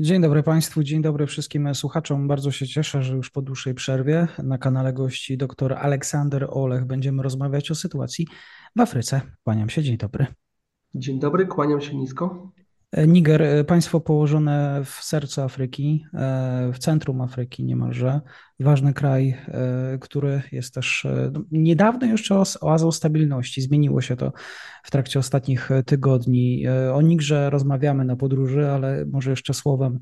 Dzień dobry Państwu, dzień dobry wszystkim słuchaczom. Bardzo się cieszę, że już po dłuższej przerwie na kanale gości dr Aleksander Olech będziemy rozmawiać o sytuacji w Afryce. Kłaniam się, dzień dobry. Dzień dobry, kłaniam się nisko. Niger, państwo położone w sercu Afryki, w centrum Afryki niemalże ważny kraj, e, który jest też e, no, niedawno jeszcze oazą stabilności. Zmieniło się to w trakcie ostatnich e, tygodni. O Nigrze rozmawiamy na podróży, ale może jeszcze słowem.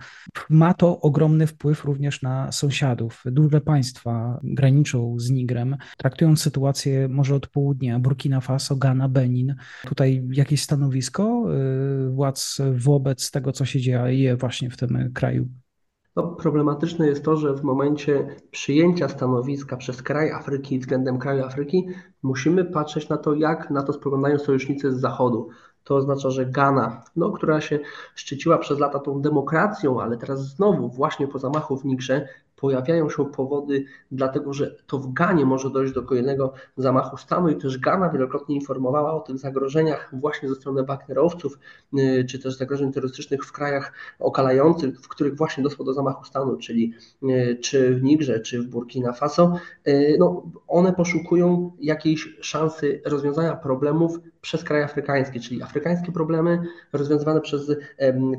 Ma to ogromny wpływ również na sąsiadów. Duże państwa graniczą z Nigrem, traktując sytuację może od południa, Burkina Faso, Ghana, Benin. Tutaj jakieś stanowisko władz wobec tego, co się dzieje właśnie w tym kraju? No, problematyczne jest to, że w momencie przyjęcia stanowiska przez kraj Afryki względem kraju Afryki musimy patrzeć na to, jak na to spoglądają sojusznicy z Zachodu. To oznacza, że Ghana, no, która się szczyciła przez lata tą demokracją, ale teraz znowu właśnie po zamachu w Nigrze pojawiają się powody, dlatego że to w Ganie może dojść do kolejnego zamachu stanu i też Gana wielokrotnie informowała o tych zagrożeniach właśnie ze strony Wagnerowców, y, czy też zagrożeń terrorystycznych w krajach okalających, w których właśnie doszło do zamachu stanu, czyli y, czy w Nigrze, czy w Burkina Faso. Y, no, one poszukują jakiejś szansy rozwiązania problemów przez kraje afrykańskie, czyli afrykańskie problemy rozwiązywane przez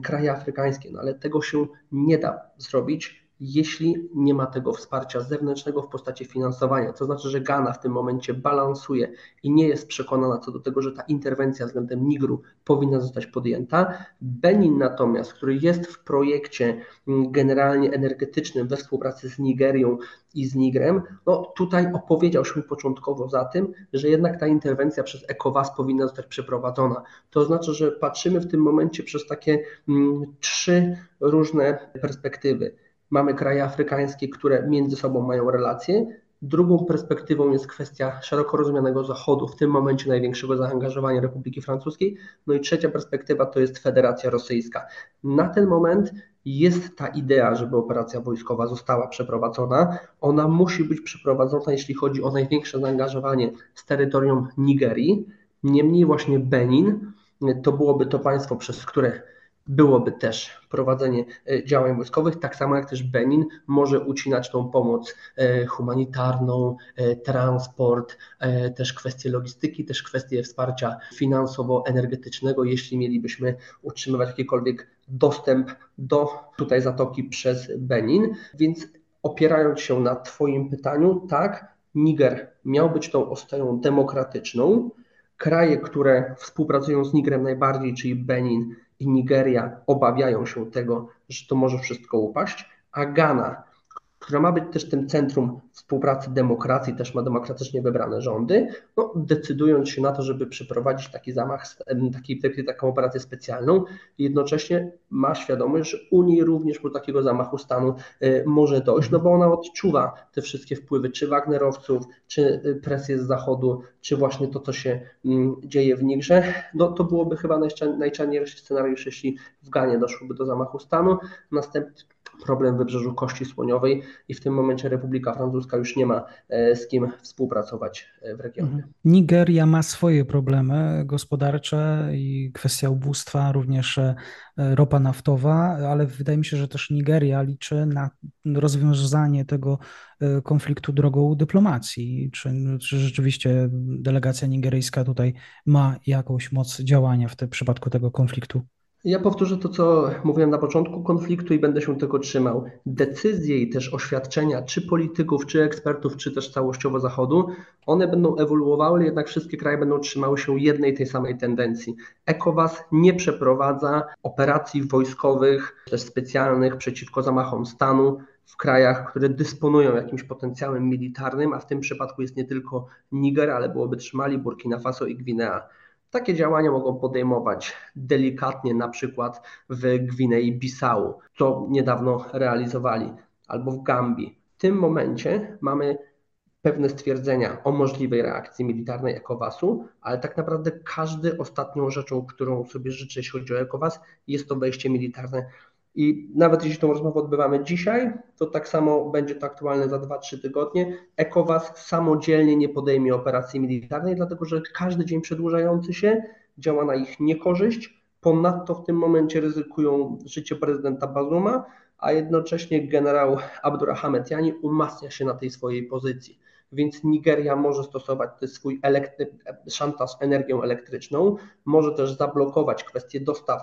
kraje afrykańskie, no ale tego się nie da zrobić jeśli nie ma tego wsparcia zewnętrznego w postaci finansowania. To znaczy, że Ghana w tym momencie balansuje i nie jest przekonana co do tego, że ta interwencja względem Nigru powinna zostać podjęta. Benin natomiast, który jest w projekcie mm, generalnie energetycznym we współpracy z Nigerią i z Nigrem, no tutaj opowiedział się początkowo za tym, że jednak ta interwencja przez ECOWAS powinna zostać przeprowadzona. To znaczy, że patrzymy w tym momencie przez takie mm, trzy różne perspektywy Mamy kraje afrykańskie, które między sobą mają relacje. Drugą perspektywą jest kwestia szeroko rozumianego Zachodu, w tym momencie największego zaangażowania Republiki Francuskiej. No i trzecia perspektywa to jest Federacja Rosyjska. Na ten moment jest ta idea, żeby operacja wojskowa została przeprowadzona. Ona musi być przeprowadzona, jeśli chodzi o największe zaangażowanie z terytorium Nigerii. Niemniej właśnie Benin to byłoby to państwo, przez które byłoby też prowadzenie e, działań wojskowych, tak samo jak też Benin może ucinać tą pomoc e, humanitarną, e, transport, też kwestie logistyki, też kwestie wsparcia finansowo-energetycznego, jeśli mielibyśmy utrzymywać jakikolwiek dostęp do tutaj zatoki przez Benin. Więc opierając się na Twoim pytaniu, tak, Niger miał być tą ostoją demokratyczną. Kraje, które współpracują z Nigrem najbardziej, czyli Benin, i Nigeria obawiają się tego, że to może wszystko upaść, a Ghana, która ma być też tym centrum współpracy demokracji, też ma demokratycznie wybrane rządy, no, decydując się na to, żeby przeprowadzić taki zamach, taki, taką operację specjalną, jednocześnie ma świadomość, że u niej również po takiego zamachu stanu y, może dojść, no bo ona odczuwa te wszystkie wpływy, czy Wagnerowców, czy y, presję z Zachodu, czy właśnie to, co się mm, dzieje w Nigrze, no to byłoby chyba najczarniejszy scenariusz, jeśli w Ganie doszłoby do zamachu stanu. Następnie problem wybrzeżu Kości Słoniowej i w tym momencie Republika Francuska już nie ma e, z kim współpracować e, w regionie. Mhm. Nigeria ma swoje problemy gospodarcze i kwestia ubóstwa, również e, ropa naftowa, ale wydaje mi się, że też Nigeria liczy na rozwiązanie tego konfliktu drogą dyplomacji. Czy, czy rzeczywiście delegacja nigeryjska tutaj ma jakąś moc działania w tym przypadku tego konfliktu? Ja powtórzę to, co mówiłem na początku konfliktu i będę się tego trzymał. Decyzje i też oświadczenia, czy polityków, czy ekspertów, czy też całościowo Zachodu, one będą ewoluowały, jednak wszystkie kraje będą trzymały się jednej tej samej tendencji. ECOWAS nie przeprowadza operacji wojskowych, też specjalnych przeciwko zamachom stanu w krajach, które dysponują jakimś potencjałem militarnym, a w tym przypadku jest nie tylko Niger, ale byłoby trzymali Burkina Faso i Gwinea. Takie działania mogą podejmować delikatnie, na przykład w Gwinei Bissau, co niedawno realizowali, albo w Gambii. W tym momencie mamy pewne stwierdzenia o możliwej reakcji militarnej ECOWAS-u, ale tak naprawdę każdy ostatnią rzeczą, którą sobie życzę, jeśli chodzi o ECOWAS, jest to wejście militarne. I nawet jeśli tą rozmowę odbywamy dzisiaj, to tak samo będzie to aktualne za 2-3 tygodnie. ECOWAS samodzielnie nie podejmie operacji militarnej, dlatego że każdy dzień przedłużający się działa na ich niekorzyść. Ponadto w tym momencie ryzykują życie prezydenta Bazuma, a jednocześnie generał Abdurrahmetiani umacnia się na tej swojej pozycji więc Nigeria może stosować swój szantaż energią elektryczną, może też zablokować kwestię dostaw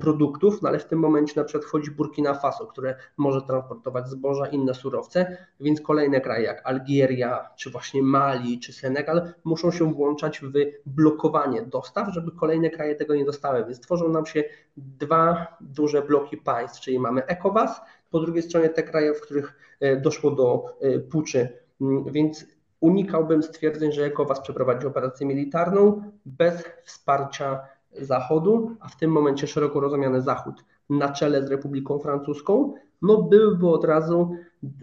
produktów, no ale w tym momencie na przykład wchodzi Burkina Faso, które może transportować zboża, inne surowce, więc kolejne kraje jak Algieria, czy właśnie Mali, czy Senegal muszą się włączać w blokowanie dostaw, żeby kolejne kraje tego nie dostały, więc tworzą nam się dwa duże bloki państw, czyli mamy ECOWAS, po drugiej stronie te kraje, w których e, doszło do e, puczy więc unikałbym stwierdzeń, że ECOWAS przeprowadzi operację militarną bez wsparcia Zachodu, a w tym momencie szeroko rozumiany Zachód na czele z Republiką Francuską, no byłby od razu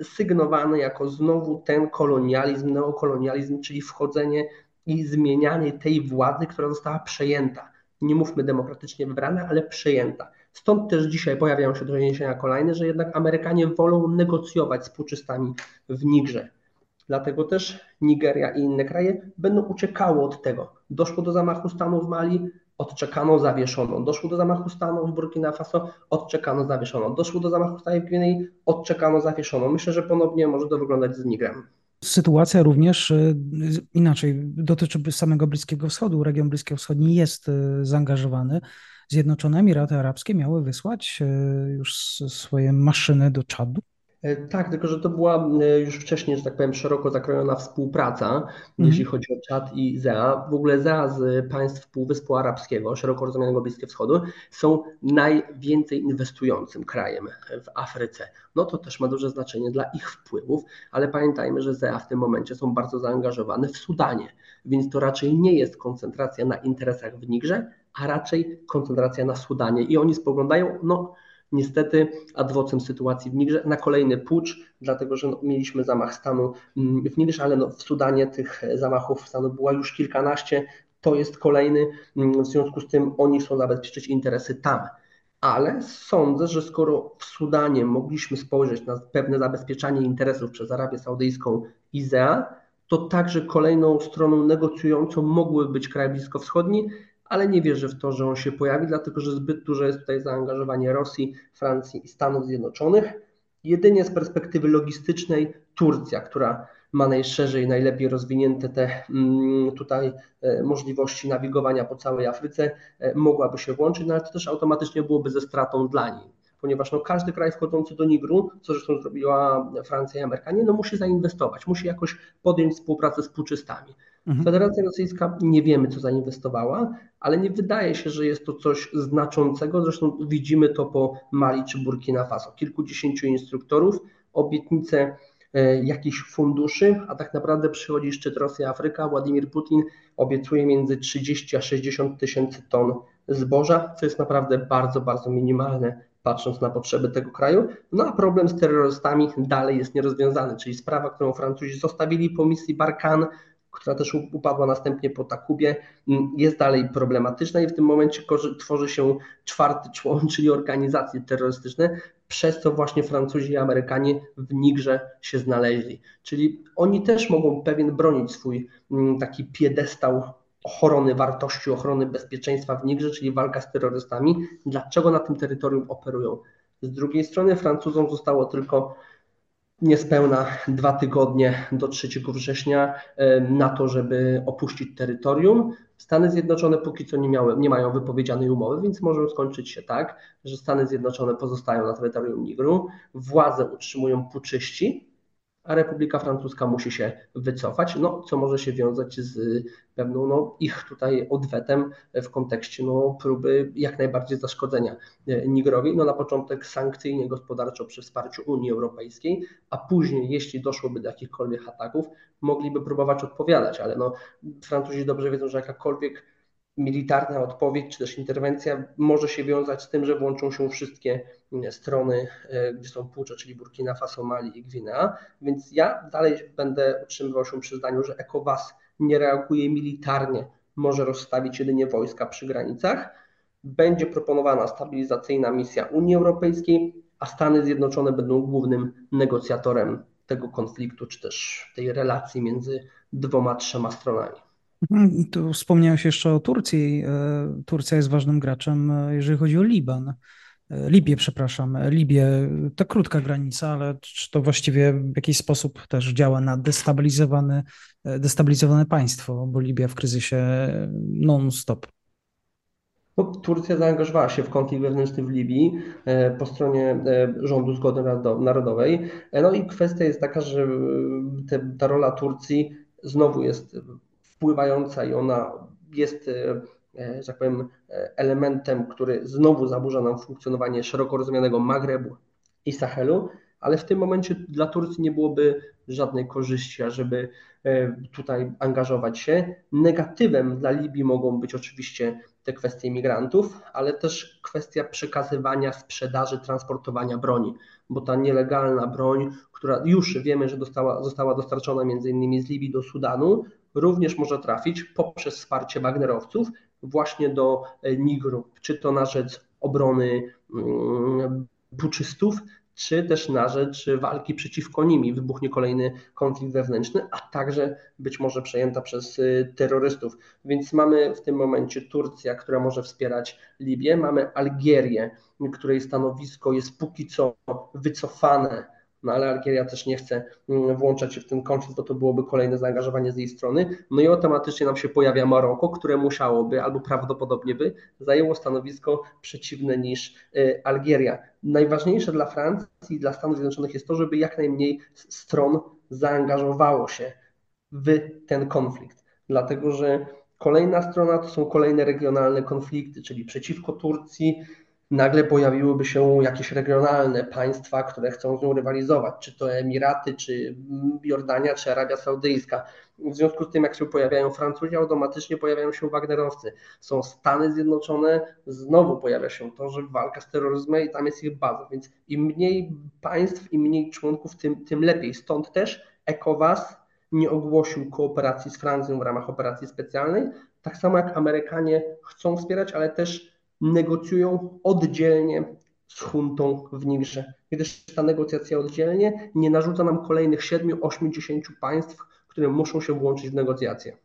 sygnowany jako znowu ten kolonializm, neokolonializm, czyli wchodzenie i zmienianie tej władzy, która została przejęta. Nie mówmy demokratycznie wybrana, ale przejęta. Stąd też dzisiaj pojawiają się doniesienia kolejne, że jednak Amerykanie wolą negocjować z puczystami w Nigrze. Dlatego też Nigeria i inne kraje będą uciekały od tego. Doszło do zamachu stanu w Mali, odczekano, zawieszono. Doszło do zamachu stanu w Burkina Faso, odczekano, zawieszono. Doszło do zamachu stanu w Gwinei, odczekano, zawieszono. Myślę, że ponownie może to wyglądać z Nigrem. Sytuacja również y, inaczej dotyczy samego Bliskiego Wschodu. Region Bliskiego Wschodni jest y, zaangażowany. Zjednoczone Emiraty Arabskie miały wysłać y, już swoje maszyny do Czadu. E, tak, tylko że to była e, już wcześniej, że tak powiem, szeroko zakrojona współpraca, mhm. jeśli chodzi o Czad i ZEA. W ogóle ZEA z państw Półwyspu Arabskiego, szeroko rozumianego Bliskiego Wschodu, są najwięcej inwestującym krajem w Afryce. No to też ma duże znaczenie dla ich wpływów, ale pamiętajmy, że ZEA w tym momencie są bardzo zaangażowane w Sudanie, więc to raczej nie jest koncentracja na interesach w Nigrze, a raczej koncentracja na Sudanie. I oni spoglądają, no niestety adwocem sytuacji w Nigrze na kolejny pucz, dlatego że no, mieliśmy zamach stanu mm, w Nigrze, ale no, w Sudanie tych zamachów stanu była już kilkanaście, to jest kolejny, mm, w związku z tym oni chcą zabezpieczyć interesy tam. Ale sądzę, że skoro w Sudanie mogliśmy spojrzeć na pewne zabezpieczanie interesów przez Arabię Saudyjską i ZEA, to także kolejną stroną negocjującą mogły być kraje bliskowschodni, ale nie wierzę w to, że on się pojawi, dlatego że zbyt duże jest tutaj zaangażowanie Rosji, Francji i Stanów Zjednoczonych. Jedynie z perspektywy logistycznej Turcja, która ma najszerzej, najlepiej rozwinięte te mm, tutaj e, możliwości nawigowania po całej Afryce, e, mogłaby się włączyć, no ale to też automatycznie byłoby ze stratą dla niej ponieważ no, każdy kraj wchodzący do Nigru, co zresztą zrobiła Francja i Amerykanie, no, musi zainwestować, musi jakoś podjąć współpracę z puczystami. Mhm. Federacja Rosyjska nie wiemy, co zainwestowała, ale nie wydaje się, że jest to coś znaczącego. Zresztą widzimy to po Mali czy Burkina Faso. Kilkudziesięciu instruktorów, obietnice e, jakichś funduszy, a tak naprawdę przychodzi szczyt Rosja-Afryka. Władimir Putin obiecuje między 30 a 60 tysięcy ton zboża, co jest naprawdę bardzo, bardzo minimalne, patrząc na potrzeby tego kraju. No a problem z terrorystami dalej jest nierozwiązany, czyli sprawa, którą Francuzi zostawili po misji Barkan, która też upadła następnie po Takubie, jest dalej problematyczna i w tym momencie tworzy się czwarty człon, czyli organizacje terrorystyczne, przez co właśnie Francuzi i Amerykanie w Nigrze się znaleźli. Czyli oni też mogą pewien bronić swój taki piedestał ochrony wartości, ochrony bezpieczeństwa w Nigrze, czyli walka z terrorystami. Dlaczego na tym terytorium operują? Z drugiej strony Francuzom zostało tylko niespełna dwa tygodnie do 3 września na to, żeby opuścić terytorium. Stany Zjednoczone póki co nie, miały, nie mają wypowiedzianej umowy, więc może skończyć się tak, że Stany Zjednoczone pozostają na terytorium Nigru, władze utrzymują puczyści, a Republika Francuska musi się wycofać, no, co może się wiązać z pewną no, ich tutaj odwetem w kontekście no, próby jak najbardziej zaszkodzenia e, Nigrowi. No, na początek sankcyjnie gospodarczo przy wsparciu Unii Europejskiej, a później, jeśli doszłoby do jakichkolwiek ataków, mogliby próbować odpowiadać, ale no, Francuzi dobrze wiedzą, że jakakolwiek militarna odpowiedź czy też interwencja może się wiązać z tym, że włączą się wszystkie strony, gdzie są płucze, czyli Burkina Faso, Mali i Gwinea. Więc ja dalej będę utrzymywał się przy zdaniu, że ECOWAS nie reaguje militarnie, może rozstawić jedynie wojska przy granicach. Będzie proponowana stabilizacyjna misja Unii Europejskiej, a Stany Zjednoczone będą głównym negocjatorem tego konfliktu, czy też tej relacji między dwoma, trzema stronami. Mhm, tu wspomniałeś jeszcze o Turcji. E, Turcja jest ważnym graczem, e, jeżeli chodzi o Liban. E, Libię, przepraszam, Libię, to krótka granica, ale czy to właściwie w jakiś sposób też działa na destabilizowane, destabilizowane państwo, bo Libia w kryzysie non-stop. No, Turcja zaangażowała się w konflikt wewnętrzny w Libii po stronie rządu zgody narodowej. No i kwestia jest taka, że te, ta rola Turcji znowu jest wpływająca i ona jest, e, e, że tak powiem, e, elementem, który znowu zaburza nam funkcjonowanie szeroko rozumianego Magrebu i Sahelu, ale w tym momencie dla Turcji nie byłoby żadnej korzyści, ażeby tutaj angażować się. Negatywem dla Libii mogą być oczywiście te kwestie migrantów, ale też kwestia przekazywania, sprzedaży, transportowania broni, bo ta nielegalna broń, która już wiemy, że została dostarczona między innymi z Libii do Sudanu, również może trafić poprzez wsparcie Wagnerowców właśnie do e, Nigru, czy to na rzecz obrony mm, puczystów, czy też na rzecz walki przeciwko nimi. Wybuchnie kolejny konflikt wewnętrzny, a także być może przejęta przez e, terrorystów. Więc mamy w tym momencie Turcja, która może wspierać Libię, mamy Algierię, której stanowisko jest póki co wycofane no ale Algieria też nie chce mm, włączać się w ten konflikt, bo to byłoby kolejne zaangażowanie z jej strony. No i automatycznie nam się pojawia Maroko, które musiałoby albo prawdopodobnie by zajęło stanowisko przeciwne niż y, Algieria. Najważniejsze dla Francji i dla Stanów Zjednoczonych jest to, żeby jak najmniej stron zaangażowało się w ten konflikt, dlatego że kolejna strona to są kolejne regionalne konflikty, czyli przeciwko Turcji, nagle pojawiłyby się jakieś regionalne państwa, które chcą z nią rywalizować, czy to Emiraty, czy Jordania, czy Arabia Saudyjska. W związku z tym, jak się pojawiają Francuzi, automatycznie pojawiają się Wagnerowcy. Są Stany Zjednoczone, znowu pojawia się to, że walka z terroryzmem i tam jest ich baza, więc im mniej państw, im mniej członków, tym, tym lepiej. Stąd też ECOWAS nie ogłosił kooperacji z Francją w ramach operacji specjalnej, tak samo jak Amerykanie chcą wspierać, ale też negocjują oddzielnie z huntą w Nigrze, gdyż ta negocjacja oddzielnie nie narzuca nam kolejnych 7, 8, 10 państw, które muszą się włączyć w negocjacje.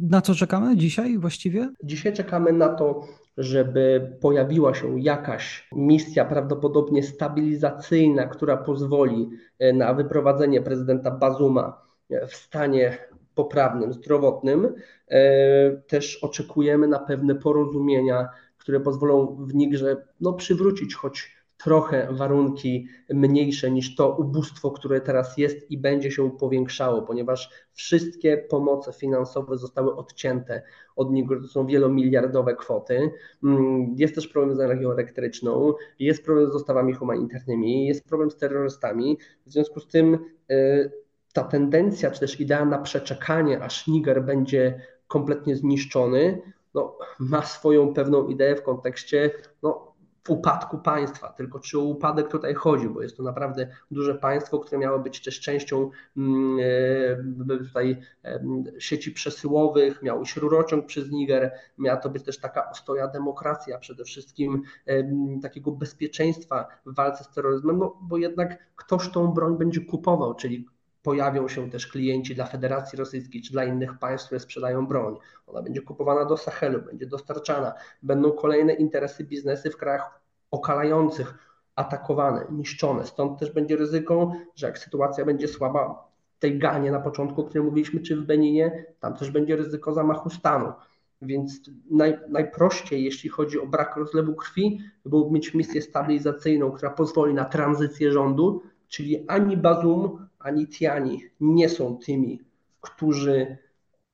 Na co czekamy dzisiaj właściwie? Dzisiaj czekamy na to, żeby pojawiła się jakaś misja, prawdopodobnie stabilizacyjna, która pozwoli e, na wyprowadzenie prezydenta Bazuma w stanie poprawnym, zdrowotnym. E, też oczekujemy na pewne porozumienia które pozwolą w Nigrze no, przywrócić choć trochę warunki mniejsze niż to ubóstwo, które teraz jest i będzie się powiększało, ponieważ wszystkie pomoce finansowe zostały odcięte od Nigru, to są wielomiliardowe kwoty. Mm, jest też problem z energią elektryczną, jest problem z dostawami humanitarnymi, jest problem z terrorystami. W związku z tym y, ta tendencja, czy też idea na przeczekanie, aż Niger będzie kompletnie zniszczony, no, ma swoją pewną ideę w kontekście no, upadku państwa. Tylko czy o upadek tutaj chodzi, bo jest to naprawdę duże państwo, które miało być też częścią mm, e, tutaj sieci przesyłowych, miał iść rurociąg przez Niger, miała to być też taka ostoja demokracja, przede wszystkim takiego bezpieczeństwa w walce z terroryzmem, no bo jednak ktoś tą broń będzie kupował, czyli pojawią się też klienci dla Federacji Rosyjskiej czy dla innych państw, które sprzedają broń. Ona będzie kupowana do Sahelu, będzie dostarczana. Będą kolejne interesy biznesy w krajach okalających, atakowane, niszczone. Stąd też będzie ryzyko, że jak sytuacja będzie słaba w tej Ganie na początku, o której mówiliśmy, czy w Beninie, tam też będzie ryzyko zamachu stanu. Więc naj, najprościej, jeśli chodzi o brak rozlewu krwi, byłoby mieć misję stabilizacyjną, która pozwoli na tranzycję rządu, czyli ani Bazum, ani Tiani nie są tymi, którzy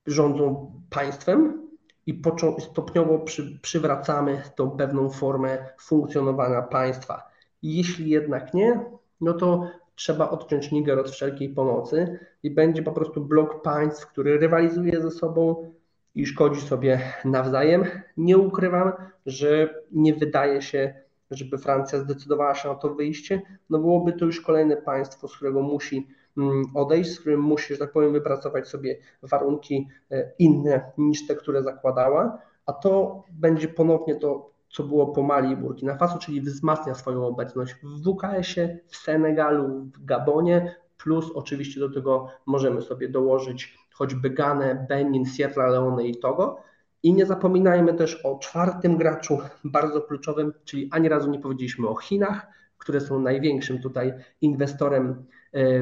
rządzą państwem i stopniowo przy, przywracamy tą pewną formę funkcjonowania państwa. Jeśli jednak nie, no to trzeba odciąć Niger od wszelkiej pomocy i będzie po prostu blok państw, który rywalizuje ze sobą i szkodzi sobie nawzajem. Nie ukrywam, że nie wydaje się, żeby Francja zdecydowała się na to wyjście, no byłoby to już kolejne państwo, z którego musi odejść, z którym musi, że tak powiem, wypracować sobie warunki e, inne niż te, które zakładała, a to będzie ponownie to, co było po Mali i Burkina Faso, czyli wzmacnia swoją obecność w WKS-ie, w Senegalu, w Gabonie, plus oczywiście do tego możemy sobie dołożyć choćby Ganę, Benin, Sierra Leone i Togo. I nie zapominajmy też o czwartym graczu, bardzo kluczowym, czyli ani razu nie powiedzieliśmy o Chinach, które są największym tutaj inwestorem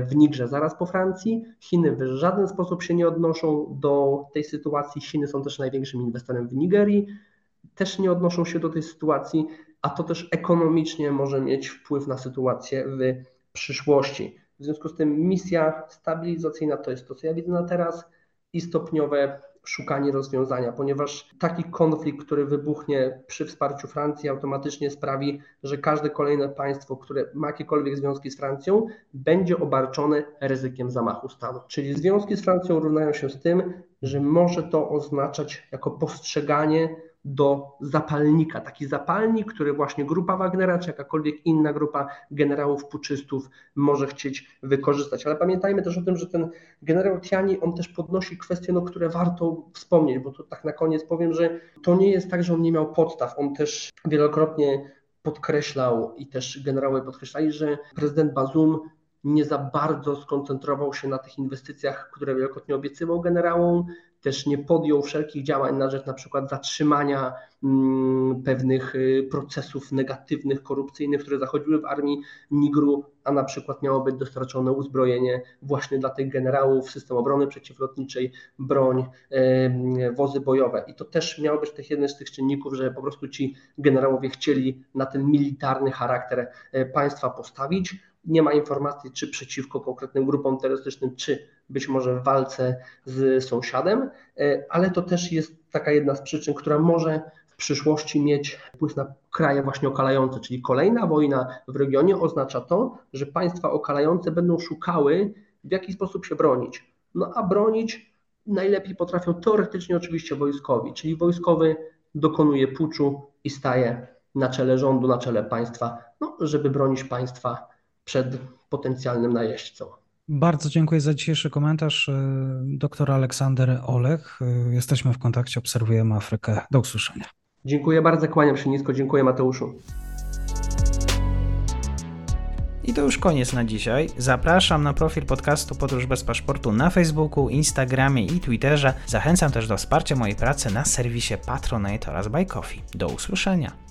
w Nigrze zaraz po Francji. Chiny w żaden sposób się nie odnoszą do tej sytuacji. Chiny są też największym inwestorem w Nigerii, też nie odnoszą się do tej sytuacji, a to też ekonomicznie może mieć wpływ na sytuację w przyszłości. W związku z tym misja stabilizacyjna to jest to, co ja widzę na teraz i stopniowe szukanie rozwiązania, ponieważ taki konflikt, który wybuchnie przy wsparciu Francji, automatycznie sprawi, że każde kolejne państwo, które ma jakiekolwiek związki z Francją, będzie obarczone ryzykiem zamachu stanu. Czyli związki z Francją równają się z tym, że może to oznaczać jako postrzeganie do zapalnika. Taki zapalnik, który właśnie grupa Wagnera, czy jakakolwiek inna grupa generałów puczystów może chcieć wykorzystać. Ale pamiętajmy też o tym, że ten generał Tiani, on też podnosi kwestie, no, które warto wspomnieć, bo to tak na koniec powiem, że to nie jest tak, że on nie miał podstaw. On też wielokrotnie podkreślał i też generałowie podkreślali, że prezydent Bazum nie za bardzo skoncentrował się na tych inwestycjach, które wielokrotnie obiecywał generałom, też nie podjął wszelkich działań na rzecz na przykład zatrzymania mm, pewnych y, procesów negatywnych, korupcyjnych, które zachodziły w armii Nigru, a na przykład miało być dostarczone uzbrojenie właśnie dla tych generałów, system obrony przeciwlotniczej, broń, wozy bojowe. I to też miało być jeden z tych czynników, że po prostu ci generałowie chcieli na ten militarny charakter e, państwa postawić. Nie ma informacji, czy przeciwko konkretnym grupom terrorystycznym, czy być może w walce z sąsiadem, e, ale to też jest taka jedna z przyczyn, która może w przyszłości mieć wpływ na kraje właśnie okalające, czyli kolejna wojna w regionie oznacza to, że państwa okalające będą szukały w jaki sposób się bronić. No a bronić najlepiej potrafią teoretycznie oczywiście wojskowi, czyli wojskowy dokonuje puczu i staje na czele rządu, na czele państwa, no, żeby bronić państwa przed potencjalnym najeźdźcą. Bardzo dziękuję za dzisiejszy komentarz. E, doktor Aleksander Olech. E, jesteśmy w kontakcie, obserwujemy Afrykę. Do usłyszenia. Dziękuję bardzo, kłaniam się nisko. Dziękuję Mateuszu. I to już koniec na dzisiaj. Zapraszam na profil podcastu Podróż bez paszportu na Facebooku, Instagramie i Twitterze. Zachęcam też do wsparcia mojej pracy na serwisie Patronite oraz Buy Coffee. Do usłyszenia.